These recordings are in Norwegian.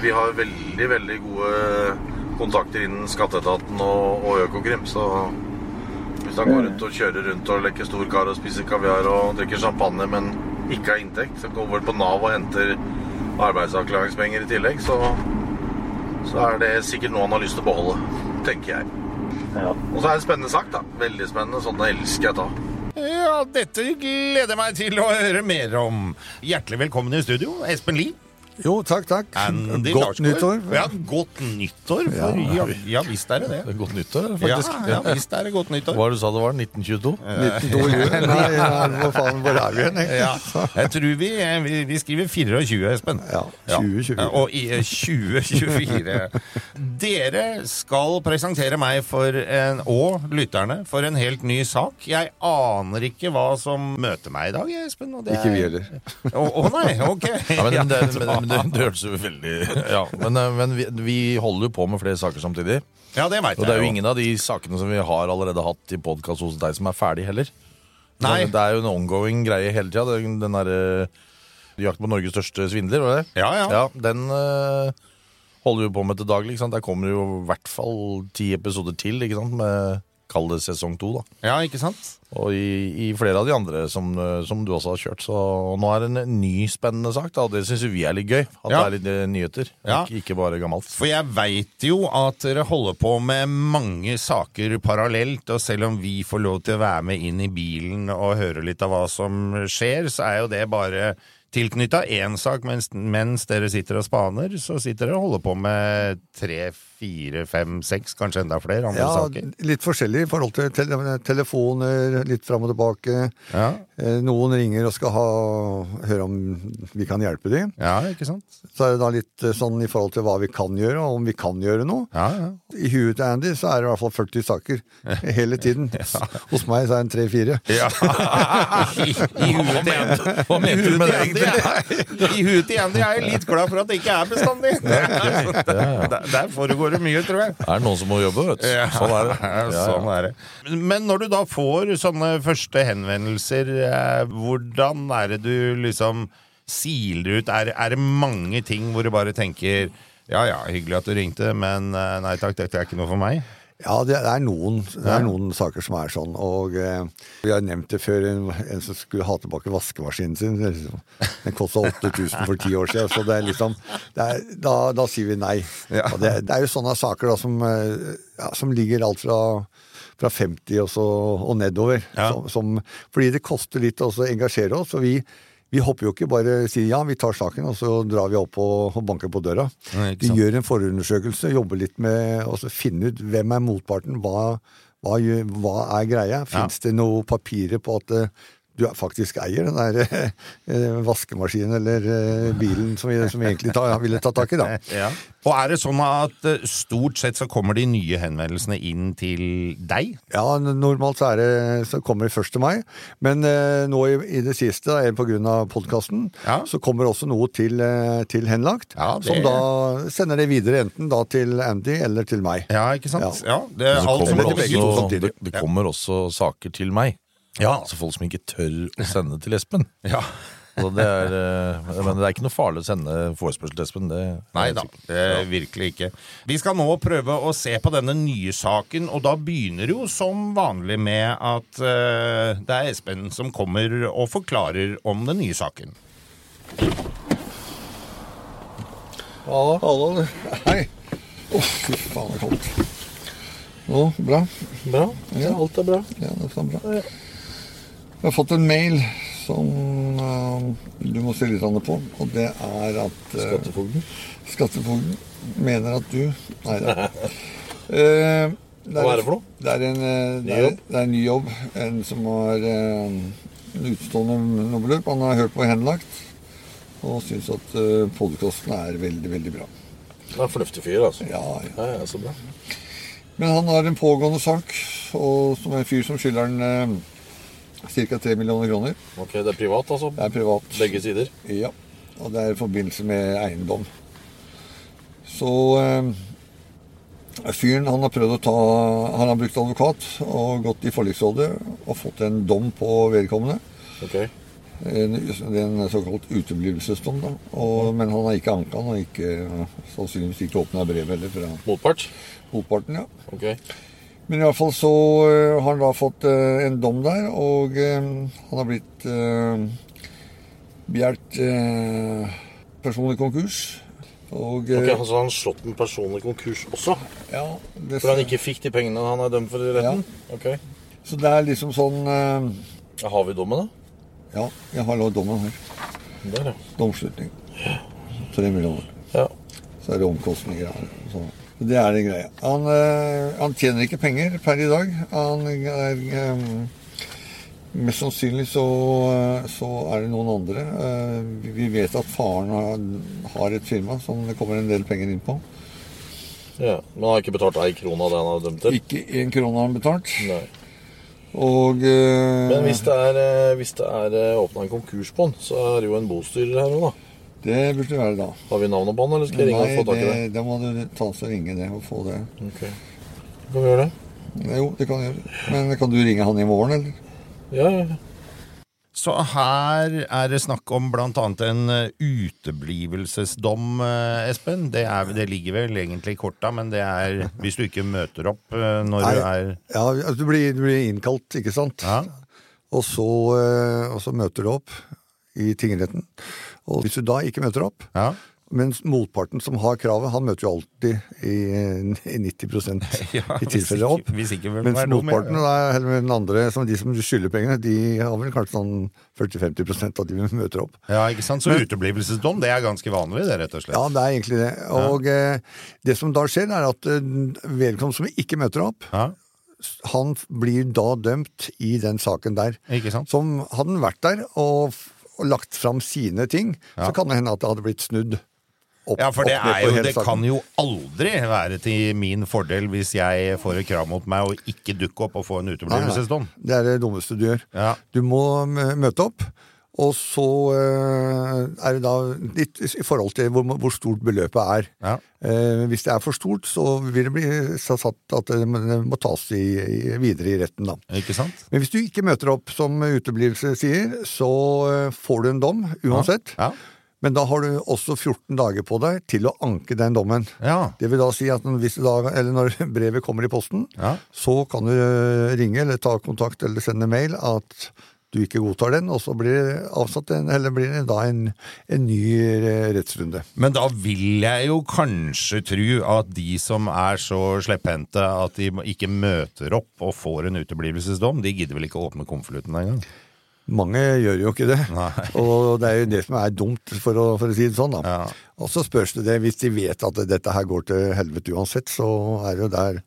Vi har veldig, veldig gode kontakter innen Skatteetaten og, og Økokrim, så hvis han går rundt og kjører rundt og leker stor kar og spiser kaviar og drikker champagne, men ikke har inntekt, så går på Nav og henter arbeidsavklaringspenger i tillegg, så, så er det sikkert noe han har lyst til å beholde, tenker jeg. Og så er det en spennende sak, da. Veldig spennende. Sånn elsker jeg å ta. Ja, dette gleder jeg meg til å høre mer om. Hjertelig velkommen i studio, Espen Lie. Jo, takk, takk. Andy Godt Larsgaard. nyttår. Ja, godt nyttår. For ja, ja visst er det det. Godt nyttår, Ja, faktisk. ja, visst er det godt nyttår. Hva var det du sa det var? 1922? 1922. Nei, ja, hvor faen, hvor er vi egentlig? Ja, jeg tror vi, vi, vi skriver 24, Espen. Ja, 2024. Ja, Og i eh, 2024. Dere skal presentere meg for en, og lytterne for en helt ny sak. Jeg aner ikke hva som møter meg i dag, Espen. Og det Ikke vi er- heller. Å å nei, ok. Ja, men, det, men, men det, det hørtes jo veldig Ja, Men, eh, men vi, vi holder jo på med flere saker samtidig. Ja, det veit Og det er jeg jo ingen av de sakene som vi har allerede hatt i podkast hos deg, som er ferdig heller. Nei. Det er jo en ongoing greie hele tida. Den derre Jakt på Norges største svindler, var det? Ja, ja. ja den eh, holder vi på med til daglig. ikke sant? Der kommer det jo i hvert fall ti episoder til, ikke sant? med Kall det sesong to, da. Ja, ikke sant? Og i, i flere av de andre som, eh, som du også har kjørt. Så nå er det en ny spennende sak, da, og det syns vi er litt gøy. At Ja. det er litt eh, nyheter, Ja. ikke, ikke bare gammelt. For jeg veit jo at dere holder på med mange saker parallelt, og selv om vi får lov til å være med inn i bilen og høre litt av hva som skjer, så er jo det bare tilknytta én sak, mens, mens dere sitter og spaner, så sitter dere og holder på med tre, fire, fem, seks, kanskje enda flere andre Ja, saker. litt forskjellig i forhold til tele telefoner, litt fram og tilbake. Ja. Eh, Noen ringer og skal ha, høre om vi kan hjelpe dem. ja, ikke sant? Så er det da litt eh, sånn i forhold til hva vi kan gjøre, og om vi kan gjøre noe. Ja, ja. I huet til Andy så er det i hvert fall 40 saker hele tiden. Hos meg så er det tre-fire. ja. I, i huet til Andy. Hva mente du med det, Andy er- I huet til Andy er jeg litt glad for at det ikke er bestandig. Der, der foregår det mye, tror jeg. Er noen som må jobbe, vet du. Sånn er det. Ja, sånn er det. Men når du da får sånne første henvendelser, eh, hvordan er det du liksom siler ut? Er, er det mange ting hvor du bare tenker ja ja, hyggelig at du ringte, men eh, nei takk, dette er ikke noe for meg? Ja, det er noen, det er noen saker som er sånn. Og eh, vi har nevnt det før, en, en som skulle ha tilbake vaskemaskinen sin. Liksom, den kosta 8000 for ti år siden, så det er liksom det er, da, da sier vi nei. Ja. Det, det er jo sånne saker da som, eh, ja, som ligger alt fra fra 50 og, så, og nedover. Ja. Som, som, fordi det koster litt å engasjere oss. og vi vi hopper jo ikke bare sier ja, vi tar saken, og så drar vi opp og, og banker på døra. Nei, Vi gjør en forundersøkelse, jobber litt med å finne ut hvem er motparten, hva, hva, hva er greia? Fins det noe papirer på at eh, du faktisk eier den der eh, vaskemaskinen eller eh, bilen som vi, som vi egentlig ta, ville ta tak i, da? Ja. Og er det sånn at eh, stort sett så kommer de nye henvendelsene inn til deg? Ja, normalt så, er det, så kommer de først til meg, men eh, nå i, i det siste, da, på grunn av podkasten, Ja. så kommer også noe til, eh, til henlagt, Ja, det- som da sender det videre enten da til Andy eller til meg. Ja, ikke sant? Ja, det er kommer det, to også, det, det kommer også saker til meg. Altså folk som ikke tør å sende til Espen. Ja. Så det er, eh, men det er ikke noe farlig å sende forespørsel til Espen. Det, Nei da, det er virkelig ikke. Vi skal nå prøve å se på denne nye saken, og da begynner det jo som vanlig med at uh, det er Espen som kommer og forklarer om den nye saken. Hallo. Hallo. Hei. Å, fy faen, det er kaldt. Å, bra. Bra. Ja. Alt er bra. Ja, det er bra. Jeg har fått en mail som uh, du må se litt på, og det er at uh, Skattefogden. Skattefogden mener at du Nei da. Eh, Hva er det for noe? Det er en, eh, det er, det er en ny jobb. En som har eh, en utstående nummerløp. Han har hørt på henlagt. Og syns at uh, podkasten er veldig, veldig bra. Det er en fornuftig fyr, altså. Ja, ja. Ja, ja, så bra. Men han har en pågående sak, og som er en fyr som skylder han ca. 3 millioner kroner. Ok, det er privat, altså? Det er privat. Begge sider? Ja. Og det er i forbindelse med eiendom. Så eh, fyren han har prøvd å ta Han har brukt advokat og gått i forliksrådet og fått en dom på vedkommende. Ok. En, en såkalt uteblivelsesdom, da. Og, men han har ikke anka den, og ikke, sannsynligvis ikke åpna brevet heller Motpart? motparten. ja. Ok. Men i hvert fall så øh, har han da fått øh, en dom der, og øh, han har blitt begjært personlig konkurs. Og øh, Ok, Så han har slått en personlig konkurs også? ja, det, For han ikke fikk de pengene han er dømt for i retten? Ok. Så det er liksom sånn uh, Ja, har vi dommen, da? Ja, jeg har lagd dommen her. Der, ja. Domslutning. Tre millioner. ja. Så er det omkostninger her. Så det er det greia. Han, øh, han tjener ikke penger per i dag. Han er øh, Mest sannsynlig så, øh, så er det noen andre. Vi vet at faren har, et firma som det kommer en del penger inn på. ja. Men han har ikke betalt ei krone av det han har dømt til? Ikke én krone har han betalt. Nei. Og Men hvis det er, eh, hvis det er åpna en konkurs på han, så er det jo en bostyrer her òg, da. Det burde være da. Har vi navnet på han, eller skal jeg ringe og få tak i det? det, da må du ta oss og ringe det og få det. Ok. Kan vi gjøre det? Jo, det kan du gjøre. Men kan du ringe han i morgen, eller? Ja, ja. ja. Så her er det snakk om annet en eh, uteblivelsesdom, eh, Espen. Det, er, det ligger vel egentlig i korta, men det er hvis du ikke møter opp eh, når Nei. du er Ja, altså, du blir, du blir innkalt, ikke sant? Ja. Og, så, og så møter du opp i tingretten. Og hvis du da ikke møter opp, ja. mens motparten som har kravet, han møter jo alltid i, i 90 Ja, i tilfelle opp. Hvis ikke, hvis ikke Mens ja. motparten, da, eller den andre, som de som skylder pengene, de har vel kanskje sånn 40-50% av de møter opp. Ja, ikke sant? Så uteblivelsesdom, det er ganske vanlig, det, rett og slett. Ja, det er egentlig det. Og eh, det som da skjer, er at eh, vedkommende som ikke møter opp, Ja, han blir da dømt i den saken der. Som hadde han vært der og, og lagt fram sine ting, Ja. så kan det hende at det hadde blitt snudd. Opp, Ja, for det, jo, det kan jo aldri være til min fordel hvis jeg får et krav mot meg og ikke dukker opp og får en uteblivelsesdom. Det er det dummeste du gjør. Ja. Du må møte opp, og så eh, er det da litt i forhold til hvor, hvor stort beløpet er. Ja. Eh, hvis det er for stort, så vil det bli satt at det må- tas i, i, videre i retten, da. Ikke sant? Men hvis du ikke møter opp, som uteblivelse sier, så eh, får du en dom uansett. Ja. Men da har du også 14 dager på deg til å anke den dommen. Ja. Det vil da si at hvis da, eller når brevet kommer i posten, Ja. så kan du eh, ringe eller ta kontakt eller sende mail at du ikke godtar den, og så blir det avsatt en, eller blir det da en, en ny eh, rettsrunde. Men da vil jeg jo kanskje tro at de som er så slepphendte at de ikke møter opp og får en uteblivelsesdom, de gidder vel ikke å åpne konvolutten engang? Mange gjør jo ikke det, Nei. og det er jo det som er dumt, for å, for å si det sånn. da. Ja. Og så spørs det det, hvis de vet at dette her går til helvete uansett, så er det jo der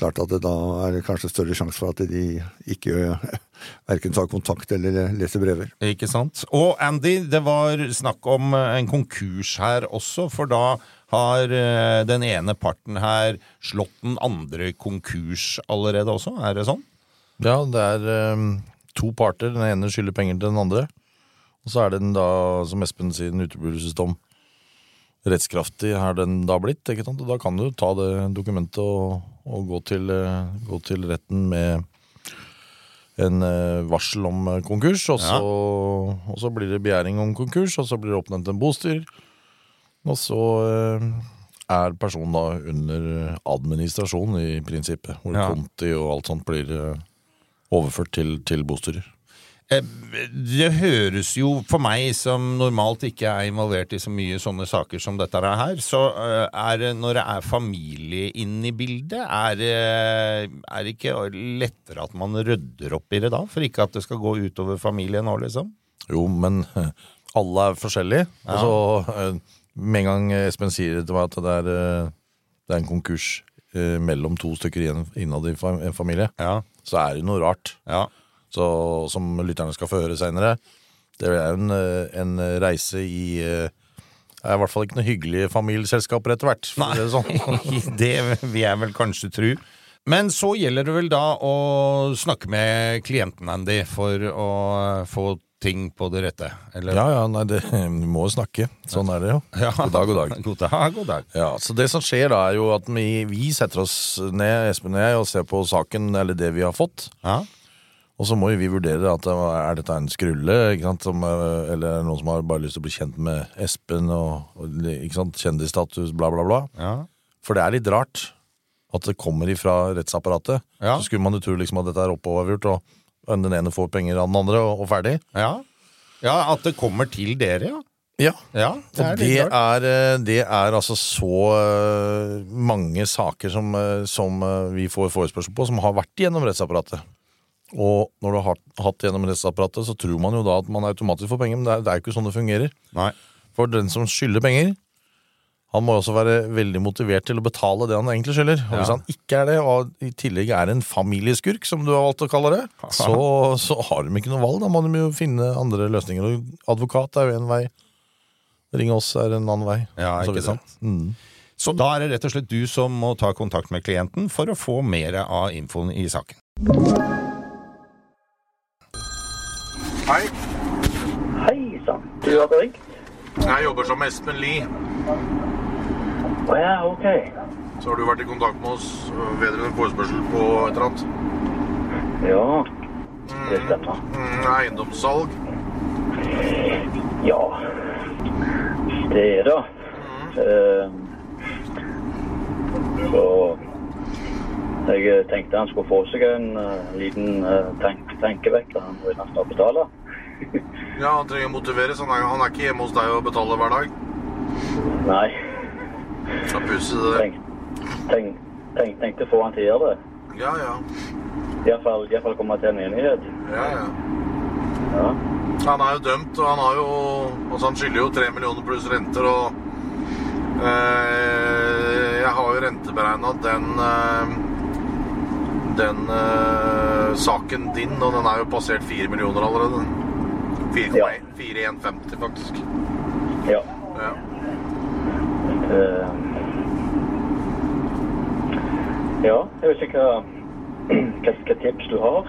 klart at det da er det kanskje større sjanse for at de ikke verken tar kontakt eller leser brever. Ikke sant? Og Andy, det var snakk om eh, en konkurs her også, for da har eh, den ene parten her slått den andre konkurs allerede også, er det sånn? Ja, det er eh, to parter. Den ene skylder penger til den andre. Og så er det den da, som Espen sier, en uteblivelsesdom. Rettskraftig er den da blitt, ikke sant? Og da kan du ta det dokumentet og, og gå, til, eh, gå til retten med en eh, varsel om eh, konkurs, og så, og så blir det begjæring om konkurs, og så blir det oppnevnt en bostyr. Og så er personen da under administrasjon i prinsippet, hvor Ja. konti og alt sånt blir overført til, til bostyrer. Det høres jo for meg, som normalt ikke er involvert i så mye sånne saker som dette er her, så eh, er det når det er familie inne i bildet, er det, er det ikke lettere at man rydder opp i det da? For ikke at det skal gå utover familien nå, liksom? Jo, men eh, alle er forskjellige. Og så eh, med en gang Espen sier til meg at det er, det er en konkurs mellom to stykker innad i en familie, Ja. så er det noe rart. Ja. Så, som lytterne skal få høre seinere. Det er en, eh, en reise i eh, Det er i hvert fall ikke noe hyggelige familieselskaper etter hvert. Nei, det Sånn. det vil jeg vel kanskje tro. Men så gjelder det vel da å snakke med klienten, Andy, for å få ting på det rette. Eller? Ja, ja, nei, det, vi må jo snakke. Sånn er det jo. Ja. God dag, god dag. God dag, god dag. Ja, så Det som skjer da, er jo at vi, vi setter oss ned, Espen og jeg, og ser på saken, eller det vi har fått. Ja. Og så må jo vi vurdere at er dette en skrulle, ikke sant? Som, eh, eller noen som har bare lyst til å bli kjent med Espen og, og ikke sant? kjendisstatus, bla, bla, bla. Ja. For det er litt rart at det kommer ifra rettsapparatet. Ja. Så skulle man jo tro liksom at dette er oppovergjort, og den ene får penger av den andre, og, og ferdig. ja. Ja, at det kommer til dere, ja. Ja, Ja, det er Og det er, eh, det er altså så eh, mange saker som, som vi får forespørsel på, som har vært gjennom rettsapparatet. Og når du har hatt gjennom rettsapparatet, så tror man jo da at man automatisk får penger, men det er, det er jo ikke sånn det fungerer. Nei. For den som skylder penger, han må også være veldig motivert til å betale det han egentlig skylder. Og hvis Ja. han ikke er det, og i tillegg er en familieskurk, som du har valgt å kalle det, så, så har de ikke noe valg. Da må de jo finne andre løsninger. Og advokat er jo en vei. Ring oss er en annen vei. Ja, ikke så sant? Mm. Så da er det rett og slett du som må ta kontakt med klienten for å få mer av infoen i saken. Hei, Hei sann, du hadde ringt? jeg jobber som Espen Lie. Å ja, ok. Så har du vært i kontakt med oss øh, vedrørende en forespørsel på et eller annet. Ja, det stemmer. Mm, eiendomssalg. Ja, det er det. Eh, så jeg tenkte han skulle få seg en uh, liten uh, tank tankevekker han vil han skal betale. Ja, han trenger å motiveres. Han er, han er ikke hjemme hos deg og betaler hver dag. Nei, Så pussig det. tenk, tenk, tenk, tenkte få han til å gjøre det. Ja, ja. Iallfall fall komme til en enighet. Ja, ja. Ja. Han er jo dømt, og han har jo Altså, han skylder jo tre millioner pluss renter, og eh, Jeg har jo renteberegna den eh, Den eh, saken din, og den er jo passert fire millioner allerede. 4,1 Ja. 4150, faktisk. ja. Ja. Eh, ja, jeg vet ikke hva, hva tips du har.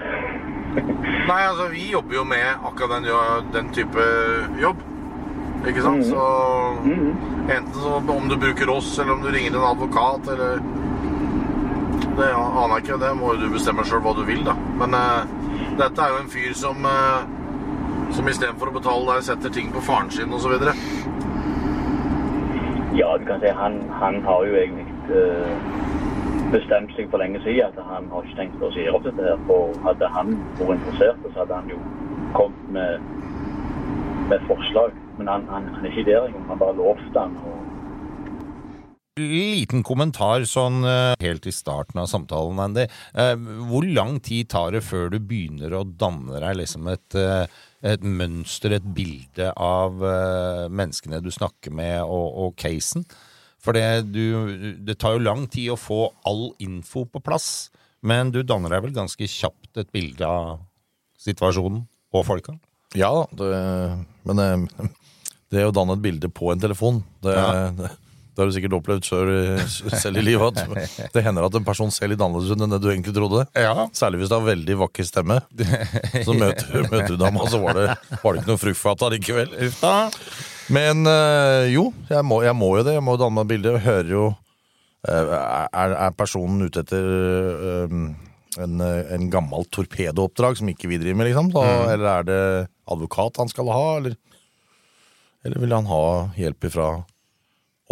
Nei, altså, vi jobber jo med akkurat den, den type jobb. Ikke sant? Mhm. Så enten så om du bruker oss, eller om du ringer en advokat, eller Det aner jeg ikke. Det må jo du bestemme sjøl hva du vil, da. Men uh, dette er jo en fyr som uh, som istedenfor å betale deg, setter ting på faren sin osv. Ja, du kan si han, han har jo egentlig eh, bestemt seg for lenge siden at han har ikke tenkt å si opp dette her. For hadde han vært interessert, så hadde han jo kommet med, med forslag. Men han, han, han er ikke der engang. Han bare lovte han. Og, Liten kommentar sånn eh, helt i starten av samtalen, Andy. Eh, Hvor lang tid tar det før du begynner å danne deg liksom et, eh, et mønster, et bilde av menneskene du snakker med og, og casen? For det, du, det tar jo lang tid å få all info på plass, men du danner deg vel ganske kjapt et bilde av situasjonen og folka? Ja det, men det, det å danne et bilde på en telefon Det, Ja. det, det har du sikkert opplevd selv, i- selv i livet. At det hender at en person ser litt annerledes ut enn det du egentlig trodde. Ja. Særlig hvis det har veldig vakker stemme. Så møter, møter du dama, så var det, var det ikke noe fruktfat allikevel. Men eh, jo, jeg må, jeg må jo det. Jeg må jo danne meg et bilde. Jeg hører jo eh, er, er personen ute etter eh, en, eh, en gammel torpedooppdrag som ikke vi driver med, liksom? Så, Eller er det advokat han skal ha, eller, eller vil han ha hjelp ifra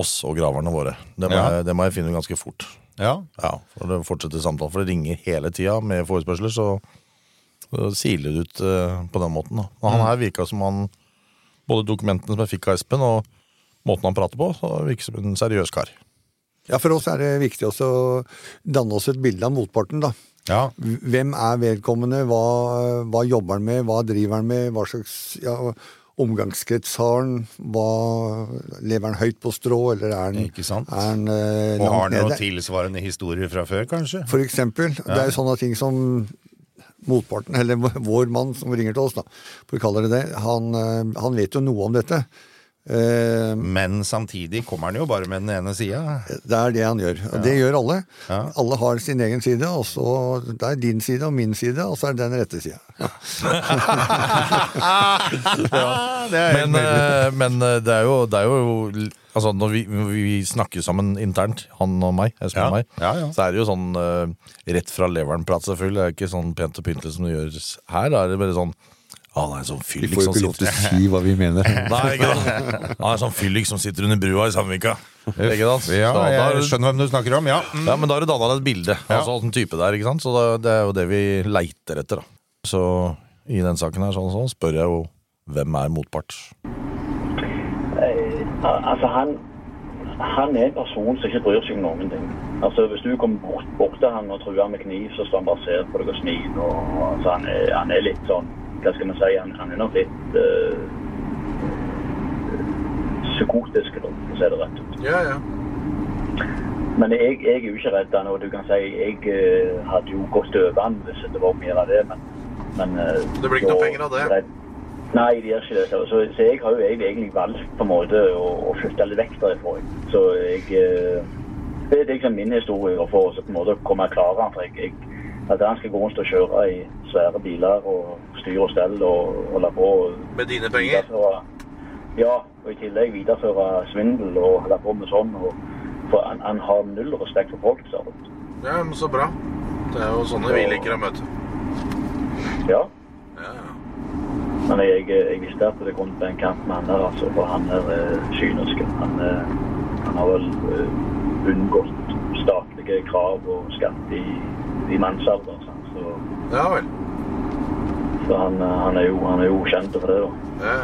oss og graverne våre? Det må, Ja. jeg, det må jeg finne ut ganske fort. Ja. Ja, for det fortsetter samtalen, for det ringer hele tida med forespørsler, så, så siler det ut uh, på den måten. Da. Og han her virka som han Både dokumentene som jeg fikk av Espen, og måten han prater på, så virker som en seriøs kar. Ja, For oss er det viktig også å danne oss et bilde av motparten. da. ja. Hvem er vedkommende, hva, hva jobber han med, hva driver han med, hva slags ja, omgangskrets har han, lever han høyt på strå, eller er han, Ikke sant? er han eh, Og har han noen tilsvarende historier fra før, kanskje? For eksempel. Det er jo sånne ting som motparten, eller vår mann som ringer til oss, da, for å kalle det det, han, eh, han vet jo noe om dette. Eh, Men samtidig kommer han jo bare med den ene sida. Det er det han gjør. Og det gjør alle. Ja. Alle har sin egen side. og så Det er din side og min side, og så er det den rette sida. er Men, eh, men eh, det er jo, det er jo Altså Når vi, vi snakker sammen internt, han og meg, Espen Ja, og meg, ja, ja. så er det jo sånn rett fra leveren-prat, selvfølgelig. Det er ikke sånn pent og pyntelig som det gjøres her. Da er det bare sånn Ja, han er en sånn Vi fyllik får jo som ikke lov til å si hva vi mener. Nei, ikke sant? Han er en sånn fyllik som sitter under brua i Sandvika. Ikke sant? Ja, da er jeg det- skjønner hvem du snakker om. Ja. Mm. Ja, men da har du danna deg et bilde. Altså åssen type det er. ikke sant? Så da, det er jo det vi leiter etter. da. Så i den saken her sånn, sånn, spør jeg jo hvem er motpart. Eh, altså, han, han er en person som ikke bryr seg om noen ting. Altså, Hvis du kommer bort, bort til han og truer han med kniv, så står han bare og ser på deg og smiler. Og, altså, han, er, han er litt sånn Hva skal man si? Han, han er nok litt uh, psykotisk, da, for å si det rett ut. Ja, ja. Men jeg, jeg er jo ikke redd han, og du kan si jeg eh, hadde jo gått over han hvis det var mer av det, men, men eh, Det blir ikke noe penger av det. redd- Nei, det gjør ikke det. Så, så, jeg har jo egentlig, valgt på en måte å, å flytte litt vekk derifra. Så jeg eh, Det er liksom min historie å få på en måte komme klarere. For jeg, jeg, at han skal gå rundt og kjøre i svære biler og styre og stell og holde på Med dine penger. Ja, og i tillegg videreføre svindel og holde på med sånn. Og, for han, han har null respekt for folk, sa du. Ja, men så bra. Det er jo sånne vi liker å møte. Ja. Ja, ja. Men jeg, jeg visste at det kom til en kamp med han der, altså, for han er eh, kynisk. Han, eh, han har vel eh, unngått statlige krav og skatt i, i mannsalder. Så, ja vel. så han, eh, han, er jo, han er jo kjent for det, da. Ja,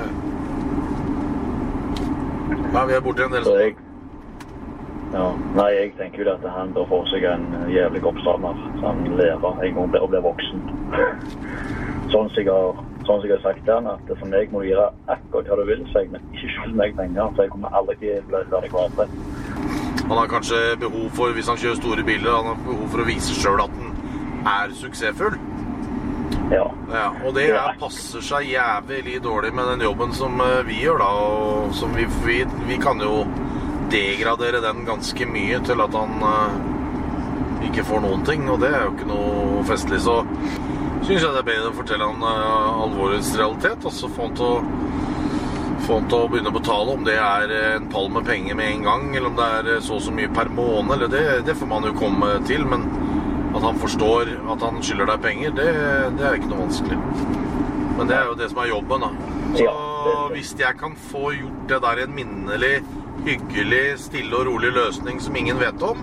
ja. Vi er borti en del Så sånne. jeg ja, Nei, jeg tenker jo at han bør få seg en jævlig oppstrammer, så han lærer en gang og blir voksen. Sånn som jeg har, sånn som jeg har sagt til han, at for meg må du gjøre akkurat hva du vil, så jeg, men ikke skyld meg penger, for jeg kommer aldri til å bli ferdig med. Han har kanskje behov for, hvis han kjører store biler, han har behov for å vise sjøl at han er suksessfull. Ja. Ja, og det er, passer seg jævlig dårlig med den jobben som eh, vi gjør, da. Og som vi, vi, vi kan jo degradere den ganske mye til at han uh, ikke får noen ting, og det er jo ikke noe festlig. Så syns jeg det er bedre å fortelle han uh, alvorets realitet, og så få han til å få han til å begynne å betale, om det er eh, en pall med penger med en gang, eller om det er eh, så og så mye per måned, eller det, det får man jo komme til. Men at han forstår at han skylder deg penger, det, det er ikke noe vanskelig. Men det er jo det som er jobben, da. Det- hvis jeg kan få gjort det der i en minnelig, hyggelig, stille og rolig løsning som ingen vet om,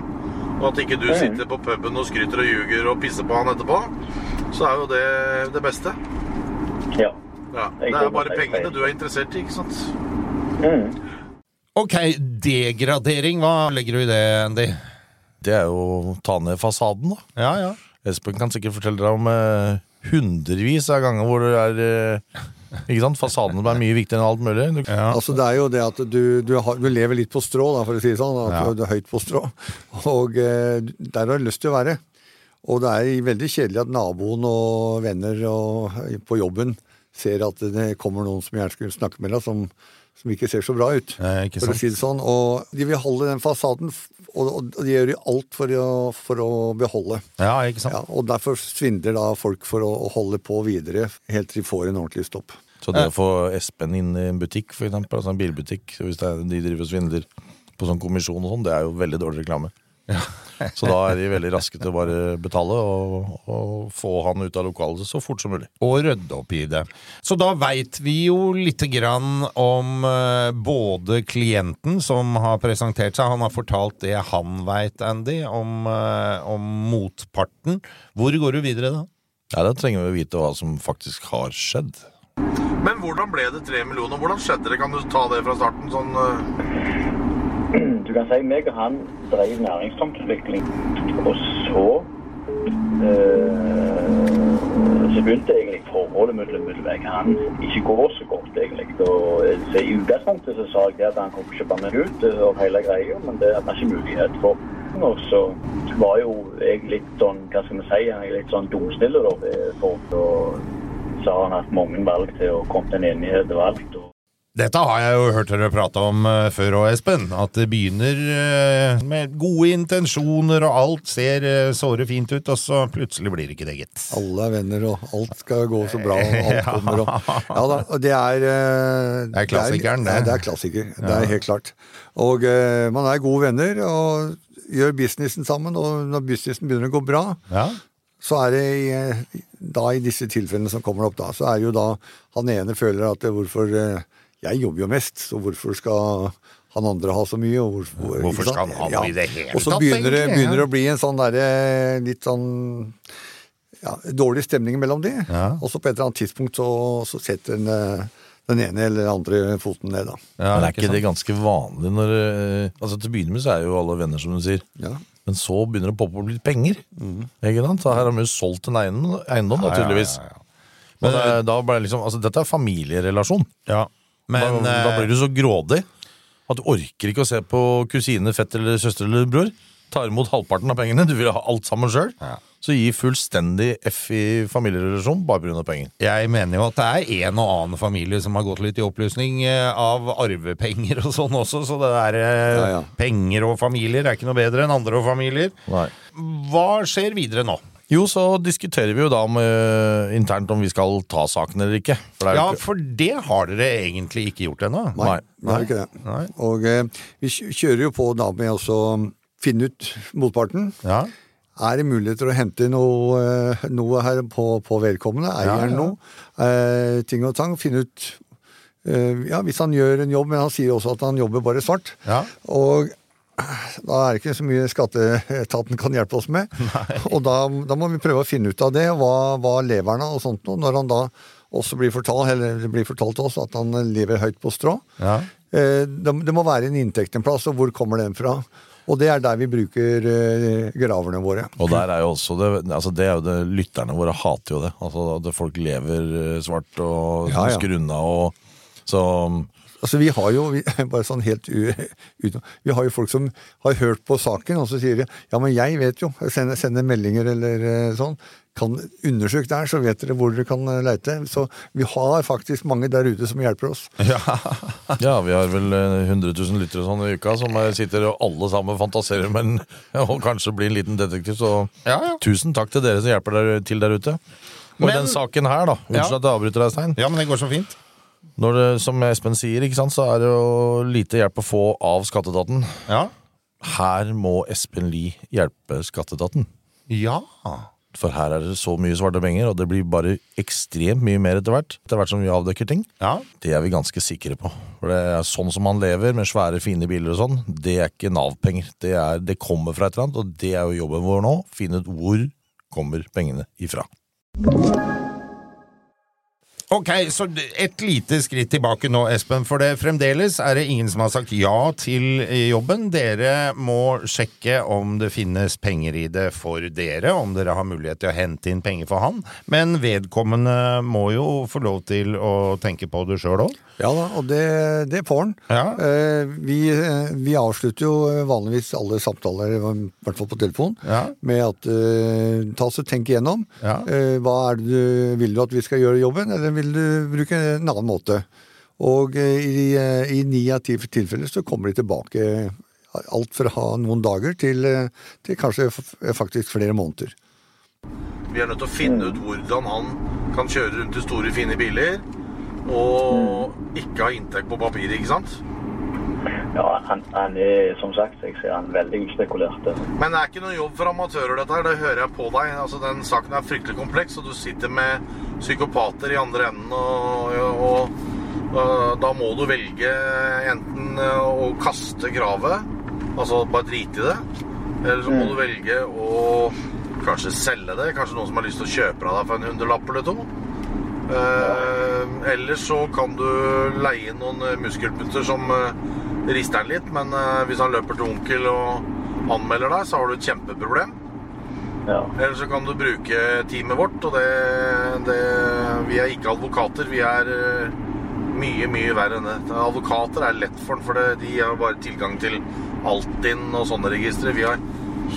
og at ikke du Mhm. sitter på puben og skryter og ljuger og pisser på han etterpå, så er jo det det beste. ja. Ja, det er bare pengene du er interessert i, ikke sant? Mm. Ok, degradering, hva legger du i det, Andy? Det er jo å ta ned fasaden, da. Ja, ja. Espen kan sikkert fortelle deg om eh, hundrevis av ganger hvor det er eh, Ikke sant? Fasaden er mye viktigere enn alt mulig. Du, ja. Altså Det er jo det at du, du, har, du lever litt på strå, da, for å si det sånn. At Ja. Du er høyt på strå. Og eh, der har du lyst til å være. Og det er veldig kjedelig at naboen og venner og, på jobben ser at det kommer noen som gjerne skulle snakke med deg, som, som ikke ser så bra ut. Nei, for å si det sånn. Og de vil holde den fasaden, og, og de gjør jo alt for å, for å beholde. ja, ikke sant? Ja, og derfor svindler da folk for å, å holde på videre, helt til de får en ordentlig stopp. så det å få Espen inn i en butikk, for eksempel, altså en bilbutikk, hvis det de driver og svindler på sånn kommisjon og sånn, det er jo veldig dårlig reklame. Så da er de veldig raske til å bare betale og, og få han ut av lokalet så fort som mulig. og rydde opp i det. Så da veit vi jo lite grann om eh, både klienten som har presentert seg, han har fortalt det han veit, Andy, om, eh, om motparten. Hvor går du videre da? Ja, Da trenger vi å vite hva som faktisk har skjedd. Men hvordan ble det tre millioner? Hvordan skjedde det? Kan du ta det fra starten? Sånn, eh, kan si meg og han drev næringstomtutvikling, og så eh, så begynte egentlig forholdet mellom meg og han ikke gå så godt, egentlig. Og, eh, så I utgangspunktet så sa jeg at han kom kjøpe meg ut eh, og hele greia, men det hadde ikke mulighet. For. Og så var jo jeg litt sånn, hva skal vi si, jeg litt sånn dumstille da. For da så har han hatt mange valg til å komme til en enighet og alt. Dette har jeg jo hørt dere prate om eh, før òg, Espen. At det begynner eh, med gode intensjoner, og alt ser uh, såre fint ut, og så plutselig blir det ikke det, gitt. Alle er venner, og alt skal gå så bra, og alt kommer og Ja da, og det er eh, Det er klassikeren, det. Er, det er klassiker, det er helt klart. Og eh, man er gode venner, og gjør businessen sammen, og når businessen begynner å gå bra, Ja. så er det i, eh, da i disse tilfellene som kommer opp da, så er det jo da han ene føler at det, hvorfor eh, Jeg jobber jo mest, så hvorfor skal han andre ha så mye? Og hvorfor, Hvorfor skal han ha noe i det hele Og så tatt, begynner det, begynner det å bli en sånn derre litt sånn ja, dårlig stemning mellom de. Ja. Og så på et eller annet tidspunkt så, så setter den, eh, den ene eller den andre foten ned, da. Ja, Men er ikke det ganske vanlig når eh, Altså Til å begynne med så er jo alle venner, som du sier. Ja. Men så begynner det å poppe opp litt penger. Ikke sant? Så her har vi jo solgt en eiendom, da, Ja, ja, tydeligvis. ja, ja. Men Men da ble det liksom, altså Dette er familierelasjon. Ja, men da, da eh, blir du så grådig at du orker ikke å se på kusine, fett eller søster eller bror. Tar imot halvparten av pengene. Du vil ha alt sammen sjøl. Ja. Så gi fullstendig F i familierelasjon bare pga. penger. jeg mener jo at det er en og annen familie som har gått litt i oppløsning eh, av arvepenger og sånn også, så det der eh, Ja, ja. penger og familier er ikke noe bedre enn andre og familier. Nei. Hva skjer videre nå? Jo, så diskuterer vi jo da om, uh, internt om vi skal ta saken eller ikke. For det er Ja, ikke for det har dere egentlig ikke gjort ennå. Nei, Nei. Nei. ikke det. Nei. Og uh, vi kjører jo på da med å finne ut motparten. Ja. Er det muligheter å hente noe, uh, noe her på, på vedkommende? Eieren Ja, ja. noe? Eh, ting og tang. Finne ut eh, Ja, hvis han gjør en jobb, men han sier også at han jobber bare svart. Ja. Og da er det ikke så mye skatteetaten kan hjelpe oss med. Og da, da må vi prøve å finne ut av det, hva, hva lever han av og sånt noe. Når han da også blir fortalt, eller det blir fortalt til oss at han lever høyt på strå. Ja. Eh, det, det må være en inntekt en plass, og hvor kommer den fra? Og det er der vi bruker eh, graverne våre. Og der er jo også det, altså det er jo det, Lytterne våre hater jo det. Altså At folk lever eh, svart og Ja, ja. skrunna og Så Altså Vi har jo vi, bare sånn helt u, uten, Vi har jo folk som har hørt på saken, og så sier de ja, men jeg vet jo. Jeg sender, sender meldinger eller eh, sånn. Kan Undersøk der, så vet dere hvor dere kan eh, leite. Så vi har faktisk mange der ute som hjelper oss. Ja, vi har vel eh, 100 000 lyttere sånn i uka som eh, sitter og alle sammen fantaserer men og kanskje blir en liten detektiv. Så Ja, ja. tusen takk til dere som hjelper der, til der ute. Og Men- den saken her, da. Unnskyld Ja. at jeg avbryter deg, Stein. ja, men det går så fint. Når det, som Espen sier, ikke sant, så er det jo lite hjelp å få av skatteetaten. Ja. Her må Espen Lie hjelpe skatteetaten. Ja. For her er det så mye svarte penger, og det blir bare ekstremt mye mer etter hvert. Etter hvert som vi avdekker ting. Ja. Det er vi ganske sikre på. For det er sånn som man lever, med svære, fine biler og sånn, det er ikke Nav-penger. Det, det kommer fra et eller annet, og det er jo jobben vår nå. Finne ut hvor kommer pengene ifra. Ok, så et lite skritt tilbake nå, Espen. For det fremdeles er det ingen som har sagt ja til jobben. Dere må sjekke om det finnes penger i det for dere, om dere har mulighet til å hente inn penger for han. Men vedkommende må jo få lov til å tenke på det sjøl òg. Ja da, og det, det får han. Ja. Eh, vi, eh, vi avslutter jo vanligvis alle samtaler, i hvert fall på telefon, Ja. med at ta oss og tenk igjennom. Ja. Eh, hva er det du, vil du at vi skal gjøre jobben, eller vil du bruke en annen måte? Og eh, i, eh, i ni av ti tilfeller så kommer de tilbake alt fra noen dager til, eh, til kanskje faktisk flere måneder. Vi er nødt til å finne ut hvordan han kan kjøre rundt i store, fine biler og ikke ha inntekt på papiret, ikke sant? Ja, han, han er som sagt, jeg ser han veldig spekulert. Men det er ikke noe jobb for amatører, dette her. Det hører jeg på deg. Altså, Den saken er fryktelig kompleks, og du sitter med psykopater i andre enden, og, og, og da må du velge enten å kaste gravet, altså bare drite i det, eller så må du velge å kanskje selge det. Kanskje noen som har lyst til å kjøpe av deg for en hundrelapp eller to. Eh, eller så kan du leie inn noen muskelpunter muskelputter som eh, rister den litt, men eh, hvis han løper til onkel og anmelder deg, så har du et kjempeproblem. Ja. Eller så kan du bruke teamet vårt, og det, det Vi er ikke advokater, vi er eh, mye, mye verre enn det. Advokater er lett for den, for det, de har bare tilgang til Altinn og sånne registre. Vi har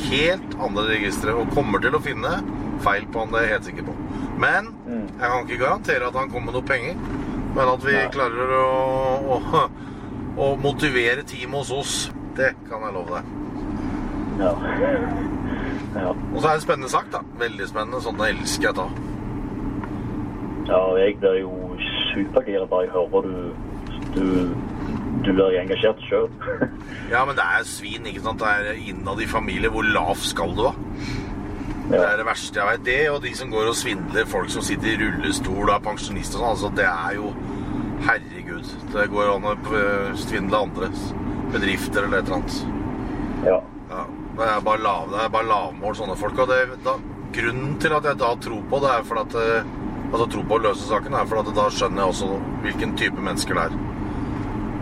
helt andre registre og kommer til å finne feil på han, det er jeg helt sikker på. Men jeg kan ikke garantere at han kommer med noe penger. Men at vi klarer å, å, å motivere teamet hos oss, det kan jeg love deg. Ja. Ja. Og så er det en spennende sak, da. Veldig spennende. Sånn elsker jeg å ta. Ja, jeg blir jo supergira bare jeg hører du, du, du blir engasjert sjøl. Ja, men det er svin, ikke sant. Det er innad i familie. Hvor lav skal du, da? Det er det verste jeg vet. Det og de som går og svindler folk som sitter i rullestol og er pensjonister og sånn. Altså, det er jo Herregud. Det går an å øh, svindle andre bedrifter eller et eller annet. Det er bare, lav, det bare lavmål, sånne folk. Og det, da, grunnen til at jeg da tror på det, er for at eh, Altså tror på å løse saken, er for at da skjønner jeg også hvilken type mennesker det er.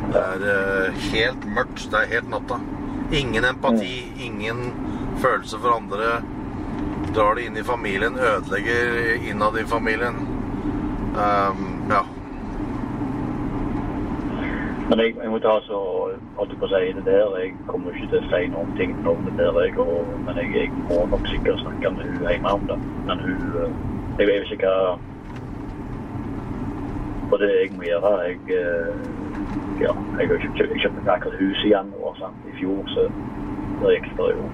Det er uh, helt mørkt. Det er helt natta. Ingen empati, ingen følelse for andre. Drar det inn i familien, ødelegger innad i familien. Um, ja. Men jeg, jeg må ta så holdt på å si det der. Jeg kommer ikke til å si noen ting om det der. Jeg, og, men jeg, jeg må nok sikkert snakke med hun hjemme om det. Men hun eh, Jeg vet ikke hva Og det jeg må gjøre Jeg eh, ja, jeg kjøpte akkurat hus i januar. Sant? I fjor så der gikk det jo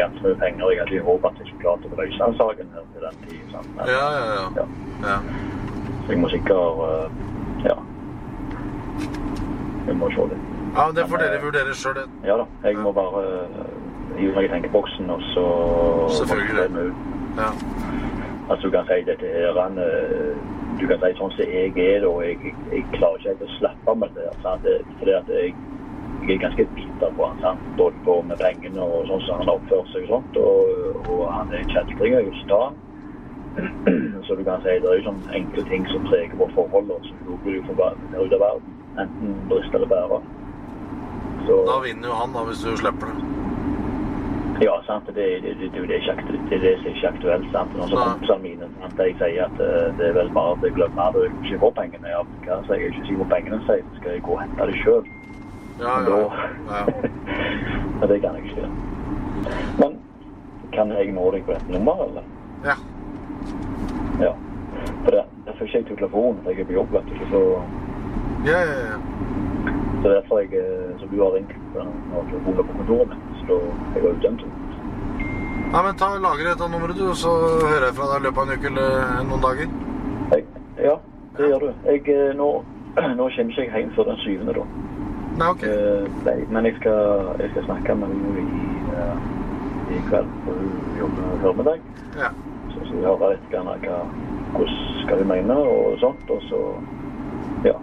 ganske mye penger. Jeg hadde håpet at jeg skulle klare å løse saken her til den tid. Sant? Men, Ja, ja, ja. ja. ja. Så jeg må sikkert eh, Ja. Jeg må se det. ja men det får dere vurdere sjøl, det. Ja da. Jeg må bare eh, hive meg i tenkeboksen, og så Selvfølgelig. Ja. Altså, du kan si dette her han, eh, Du kan si sånn som jeg er, og jeg, jeg, klarer ikke helt å slappe av med det. Sant? Fordi at jeg, jeg er ganske bitter på han, sant? både på med pengene og sånn som han oppfører seg og sånt. Og, og han er kjeltring, og han. Så du kan si det er jo sånn enkle ting som preger vårt forhold, og som jo vil jo få ut av verden. Enten bryst eller bære. Så, Da vinner jo han, da, hvis du slipper det. Ja, sant. Det, det, det, det, er ikke aktuelt, det er det som er ikke aktuelt. sant. Når så kompisene mine sant? Jeg sier at eh, det er vel bare at jeg glemmer det, jeg ikke får pengene. Ja, hva sier jeg ikke si hvor pengene sier, så skal jeg gå og hente det sjøl. Ja, ja. ja. Men det kan jeg ikke gjøre. Men kan jeg nå deg på et nummer, eller? ja. Ja. For det, får ikke jeg til telefonen, jeg er på jobb, vet du. Så, Ja, ja, ja. så derfor jeg, som så du har ringt når du er på kontoret mitt. Så jeg har jo dømt henne. Nei, men ta Lagre dette nummeret, du, så hører jeg fra deg i løpet av en uke eller noen dager. Jeg, ja, det gjør du. Jeg, eh, nå, nå kommer ikke jeg hjem før den syvende, da. Nei, ok. Eh, nei, men jeg skal, jeg skal snakke med henne i, eh, i kveld, for hun jobber formiddag. Ja. Så skal vi høre litt grann hva, hvordan skal hun mene og sånt, og så, ja.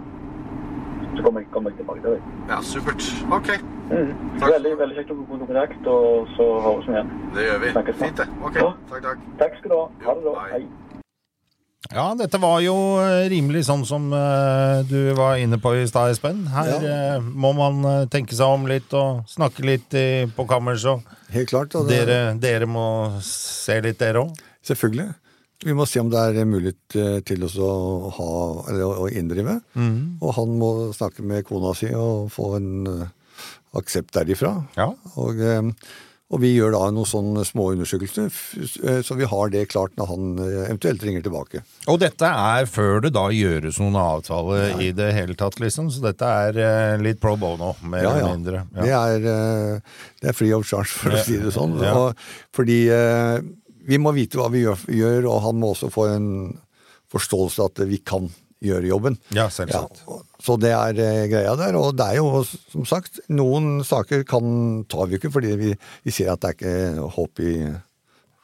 Så kommer jeg, kommer jeg tilbake til deg. ja, supert. Ok, Mm. Takk. Veldig, veldig kjekt å få kontakt, og så høres vi igjen. det gjør vi. Snakkes. Fint, det. Ok, Ja. takk, takk. Takk skal du ha. Ha det da. hei. Ja, dette var jo eh, rimelig sånn som uh, du var inne på i stad, Espen. Her Ja. uh, må man uh, tenke seg om litt og snakke litt i, på kammers. Og Helt klart. Og det, dere, dere må se litt, dere òg. Selvfølgelig. Vi må se om det er mulighet eh, til å ha, eller å- inndrive. Mm. Og han må snakke med kona si og få en eh, aksept derifra. Ja. Og, eh, og vi gjør da noen sånne små undersøkelser, så vi har det klart når han eventuelt ringer tilbake. Og dette er før det da gjøres noen avtale i det hele tatt, liksom. Så dette er litt pro bono, mer Ja, eller ja. mindre. Det, er, det er free of charge, for Ja. å si det sånn. Ja. Og, fordi vi må vite hva vi gjør, og han må også få en forståelse at vi kan gjøre jobben. Ja, selvsagt. og- så det er eh, greia der. Og det er jo, som sagt, noen saker kan, tar vi ikke fordi vi, vi ser at det er ikke håp i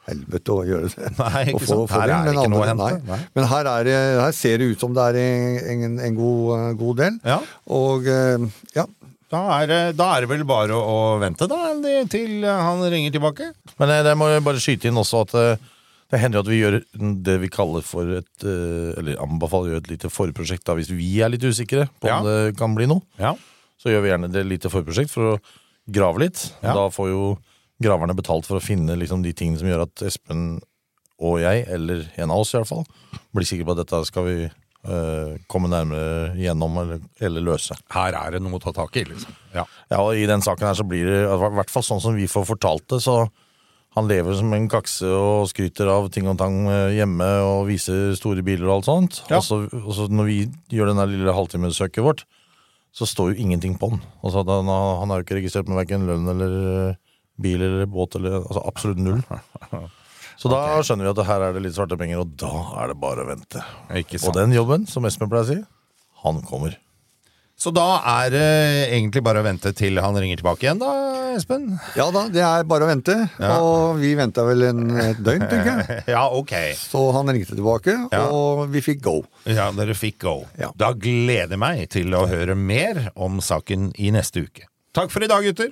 helvete å gjøre det. Nei, ikke få- sant. Her det, er det ikke ikke noe å hente. Nei. Men her, er, det- her ser det ut som det er en, en, en god, god del. Ja. Og eh, ja, Da er, det- da er det vel bare å, å vente, da, til han ringer tilbake. Men eh, det må jeg bare skyte inn også at eh, det hender jo at vi gjør det vi kaller for et eh, Eller anbefaler å gjøre et lite forprosjekt da, hvis vi er litt usikre på Ja. om det kan bli noe. Ja. Så gjør vi gjerne det lite forprosjekt for å grave litt. Ja. Da får jo graverne betalt for å finne liksom, de tingene som gjør at Espen og jeg, eller en av oss i hvert fall, blir sikre på at dette skal vi eh, komme nærmere gjennom eller, eller løse. Her er det noe å ta tak i, liksom. Ja. Ja, og I den saken her så blir det, i hvert fall sånn som vi får fortalt det, så han lever som en kakse og skryter av ting og tang eh, hjemme og viser store biler og alt sånt. Ja. Og, så, og så når vi gjør den lille halvtimesøket vårt, så står jo ingenting på den. Altså, han, han er jo ikke registrert med verken lønn eller eh, bil eller båt eller altså absolutt null. Så da skjønner vi at her er det litt svarte penger, og da er det bare å vente. Ikke Og den jobben, som Espen pleier å si, han kommer. Så da er det egentlig bare å vente til han ringer tilbake igjen, da, Espen? Ja da, det er bare å vente. Og vi venta vel en, et døgn, tenker jeg. Ja, ok. Så han ringte tilbake, Ja. og vi fikk go. Ja, dere fikk go. Ja. Da gleder jeg meg til å høre mer om saken i neste uke. Takk for i dag, gutter!